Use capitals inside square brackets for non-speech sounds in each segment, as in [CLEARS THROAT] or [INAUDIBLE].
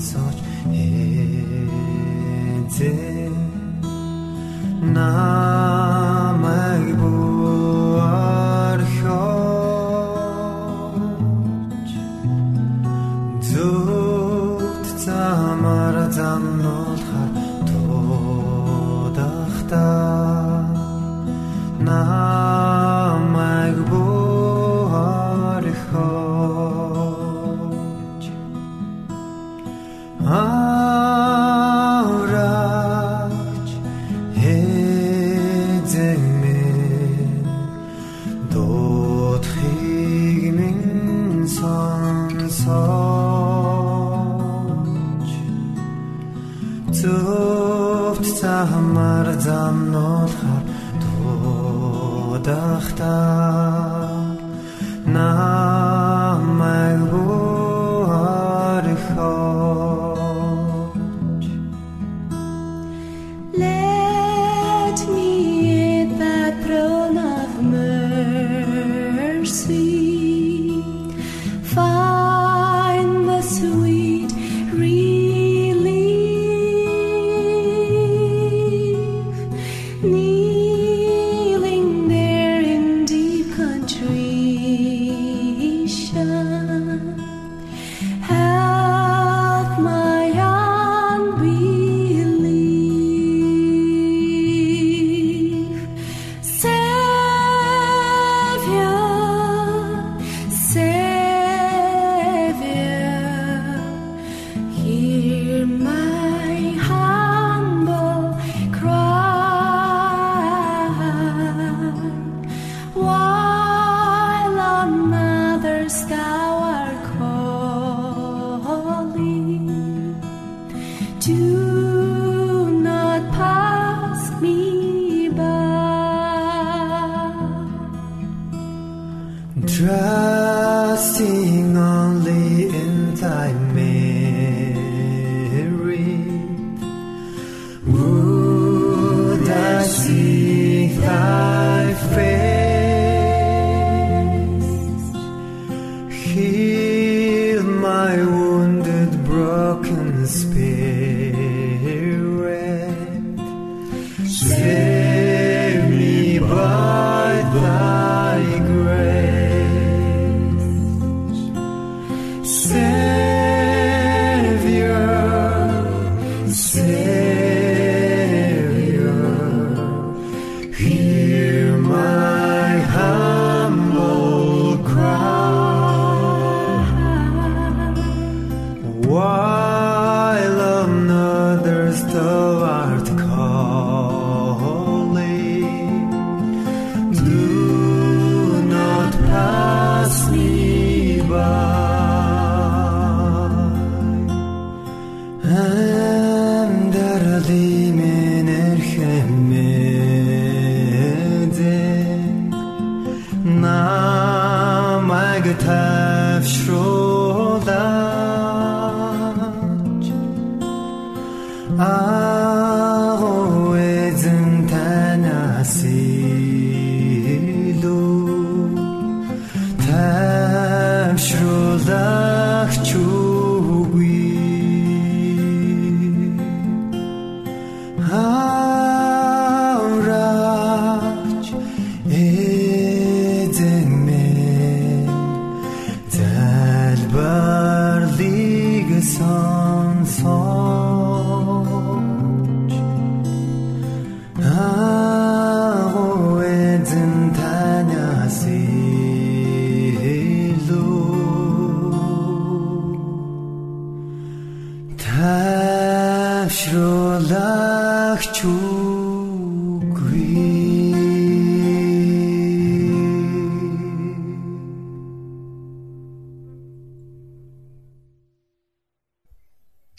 Намайг тавшруулаа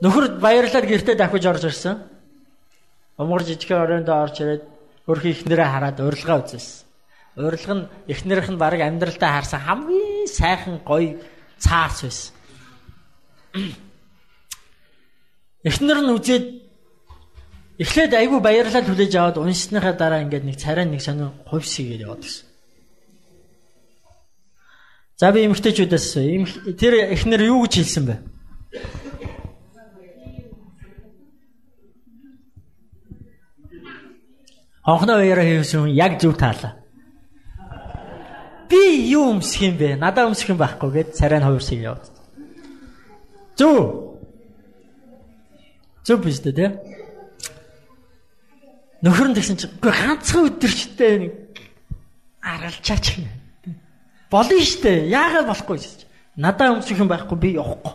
Нөхөр баярлаад гэртээ дахиж орж ирсэн. Умгар жижигхэн оройндоо орж ирээд хөрхи ихнэрээ хараад урилга үзсэн. Урилга нь ихнэрийнх нь баг амьдралдаа харсан хамгийн сайхан гоё цаарч байсан. [CLEARS THROAT] Эхнэр нь үзээд эхлээд айгүй баярлал хүлээж аваад уншсныхаа дараа ингээд нэг царай нэг сонир хувьсгээд яваад гисэн. За би эмгтээчүүдээс тэр эхнэр юу гэж хэлсэн бэ? Хонхноо уяраа хийсэн яг зөв таалаа. Би юу өмсөх юм бэ? Надаа өмсөх юм байхгүй гэд царай нь хувирсыг яваад. Зөв. Зөв биш үү те? Нөхөр нь тэгсэн чинь үгүй ганцхан өдөрчтэй нэг аргалчаач юм. Болно штэ. Яагаад болохгүй гэж. Надаа өмсөх юм байхгүй би явахгүй.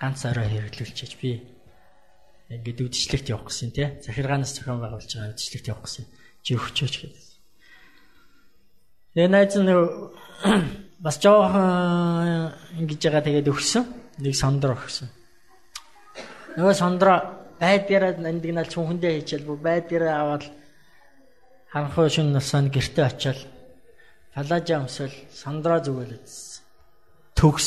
ганц орой хэрэглүүлчихэж би ингээд үдшилтэд явах гэсэн тий. Захиргаанаас зохион байгуулж байгаа үдшилтэд явах гэсэн. Чи өгчөөч гэдэг. Тэгээ найз нь [CLEARS THROAT] бас жоохон ингэж байгаа тэгээд өгсөн. Нэг сондор өгсөн. Нөгөө сондро байдгаараа нандинал чүнхэндээ хийчихэл бүр байдгаараа аваад ханхуу шин насанд гэрте очиад палажа өмсөл сондро зүгэлээ төгс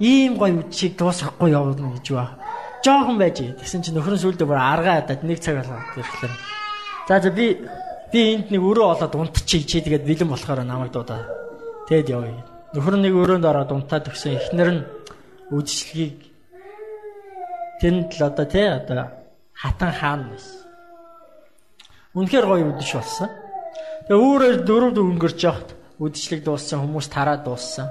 ийм гоё үдшийг дуусгахгүй явна гэж ба. Жохон байж. Тэгсэн чинь нөхөр нь сүлдө бүр аргаа хадаад нэг цаг болоод ирэхлээр. За за би Би энд нэг өрөө олоод унтчих чи тэгээд бэлэн болохоор намайг дуудаа. Тэгэд явъя. Нөхөр нэг өрөөнд ороод унтаад өгсөн. Эхнэр нь үдшилгийг тэнд л одоо тий одоо хатан хаан байсан. Үнэхээр гоё үдэш болсон. Тэгээ өөрөөр дөрөв өнгөрч явахт үдшилэг дууссан хүмүүс тараад дууссан.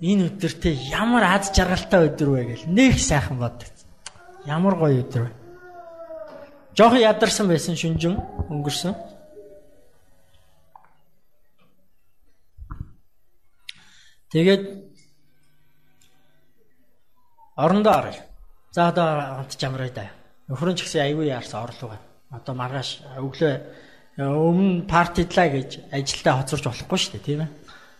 Энэ өдөртөө ямар аз жаргалтай өдөр вэ гэл нэг сайхан боддог. Ямар гоё өдөр вэ. Жохон ядарсан байсан шүнжин өнгөрсөн. Тэгээд орондоо оръё. За одоо онт жамраа да. Нөхөр нь ч гэсэн аягүй яарсан орлого. Одоо маргааш өглөө өмнө партидлаа гэж ажилдаа хоцорч болохгүй шүү дээ, тийм ээ.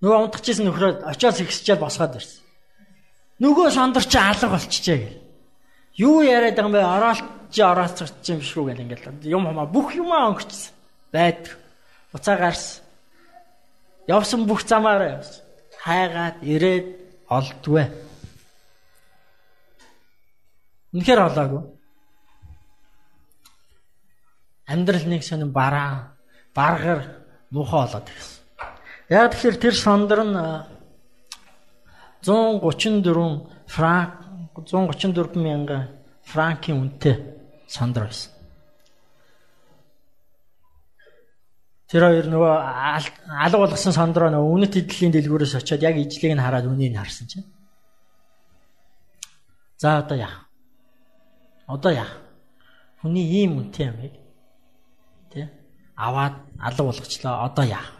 Нөгөө унтчихсэн нөхрөө очиос ихсчээл босгоод ирсэн. Нөгөө сондөр чи алга болчихжээ гэл. Юу яриад байгаа юм бэ? Ороолч орооцч юм шүү гэл ингээл юм хамаа бүх юмаа өнгөчсөн. Байд. Буцаа гарсан. Явсан бүх замаараа явсан. Хайгаад ирээд олдгүй. Үнэхээр олоогүй. Амьдрал нэг сонин бараа, баргар муухай болоод ирсэн. Яг тэгэхээр тэр сондөр нь 134 франк 134 мянган франкийн үнэтэй сондөр байсан. Тэр хоёр нөгөө алга болгосон сондроо нөгөө үнэт эдлийн дэлгүүрээс очиод яг ижлийг нь хараад үнийг харсан чинь. За одоо яах? Одоо яах? Хүний ийм үнэтэй юм яг. Тэ? Аваад алга болгочлоо. Одоо яах?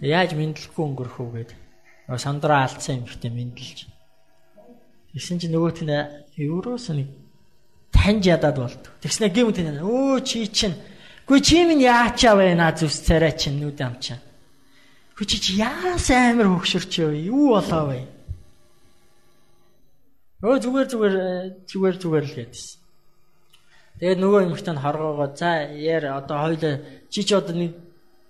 Яаж мэдлэхгүй өнгөрөх үү гээд нөгөө сандраа алдсан эмхтэй мэдлж. Тэгсэн чинь нөгөөт нь евроос нэг таньж ядаад болд. Тэгснэ гэмт энэ өө чи чинь Гүй чи минь яачаа наа зүс царай чинь нүд амчаа. Гүй чи чи яас амар хөксөрч вэ? Юу болоо вэ? Өө зүгээр зүгээр зүгээр зүгээр л гэдсэн. Тэгээд нөгөө юмхтанд хоргоогоо за яар одоо хоёлаа чи ч одоо нэг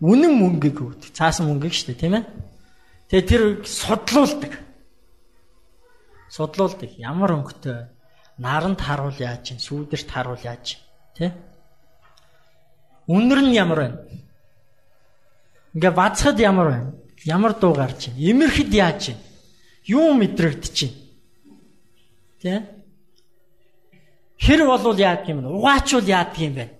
үнэн мөнгөийг өгдөг. Цаасан мөнгөийг шүү дээ, тийм ээ? Тэгээ тэр судлуулдаг. Судлуулдаг. Ямар өнгөтэй наранд харуул яаж чинь, сүүдэрт харуул яаж чинь, тий? Үнэр нь ямар байна? Ингээ бацхад ямар байна? Ямар дуу гарч чинь? Имэрхэд яаж чинь? Юу мэдрэгдэж чинь? Тий? Хэр болвол яадаг юм бэ? Угаачвал яадаг юм бэ?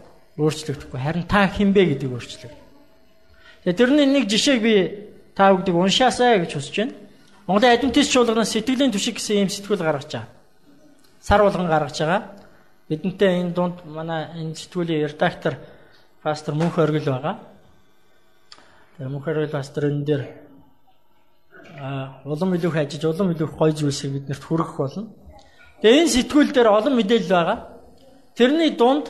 өөрчлөгдөхгүй. Харин та хинбэ гэдэг өөрчлөг. Тэгээ тэрний нэг жишээг би та бүгдийг уншаасаа гэж хүсэж байна. Монголын адвентист чуулганы сэтгэлийн түшиг гэсэн ийм сэтгүүл гаргаж байгаа. Сар болгон гаргаж байгаа. Бидэнтэй энэ дунд манай энэ сэтгүүлийн редактор пастор Мөнх Оргил байгаа. Тэр Мөнх Оргил пастор энэ дээр улам илүү хажиж улам илүү гоё зүйлсийг биднэрт хүргэх болно. Тэгээ энэ сэтгүүл дээр олон мэдээлэл байгаа. Тэрний дунд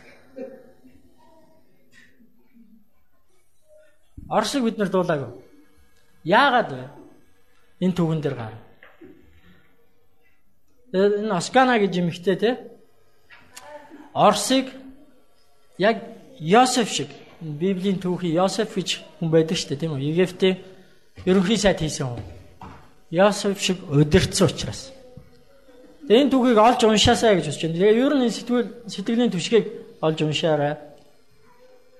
Оршиг бид нар дуулаагүй. Яагаад вэ? Энэ түгэн дээр гар. Энэ Оскана гэж юмхтэй те. Орсыг яг Йосеф шиг Библийн түүхий Йосеф гэж хүн байдаг шүү дээ тийм үү? Египтийн ерөнхий сайд хийсэн хүн. Йосеф шиг удирдсан учраас. Энэ түүхийг олж уншаасаа гэж бодож байна. Тэгээ ер нь энэ сэтгэл сэтгэлийн түшгийг олж уншаарай.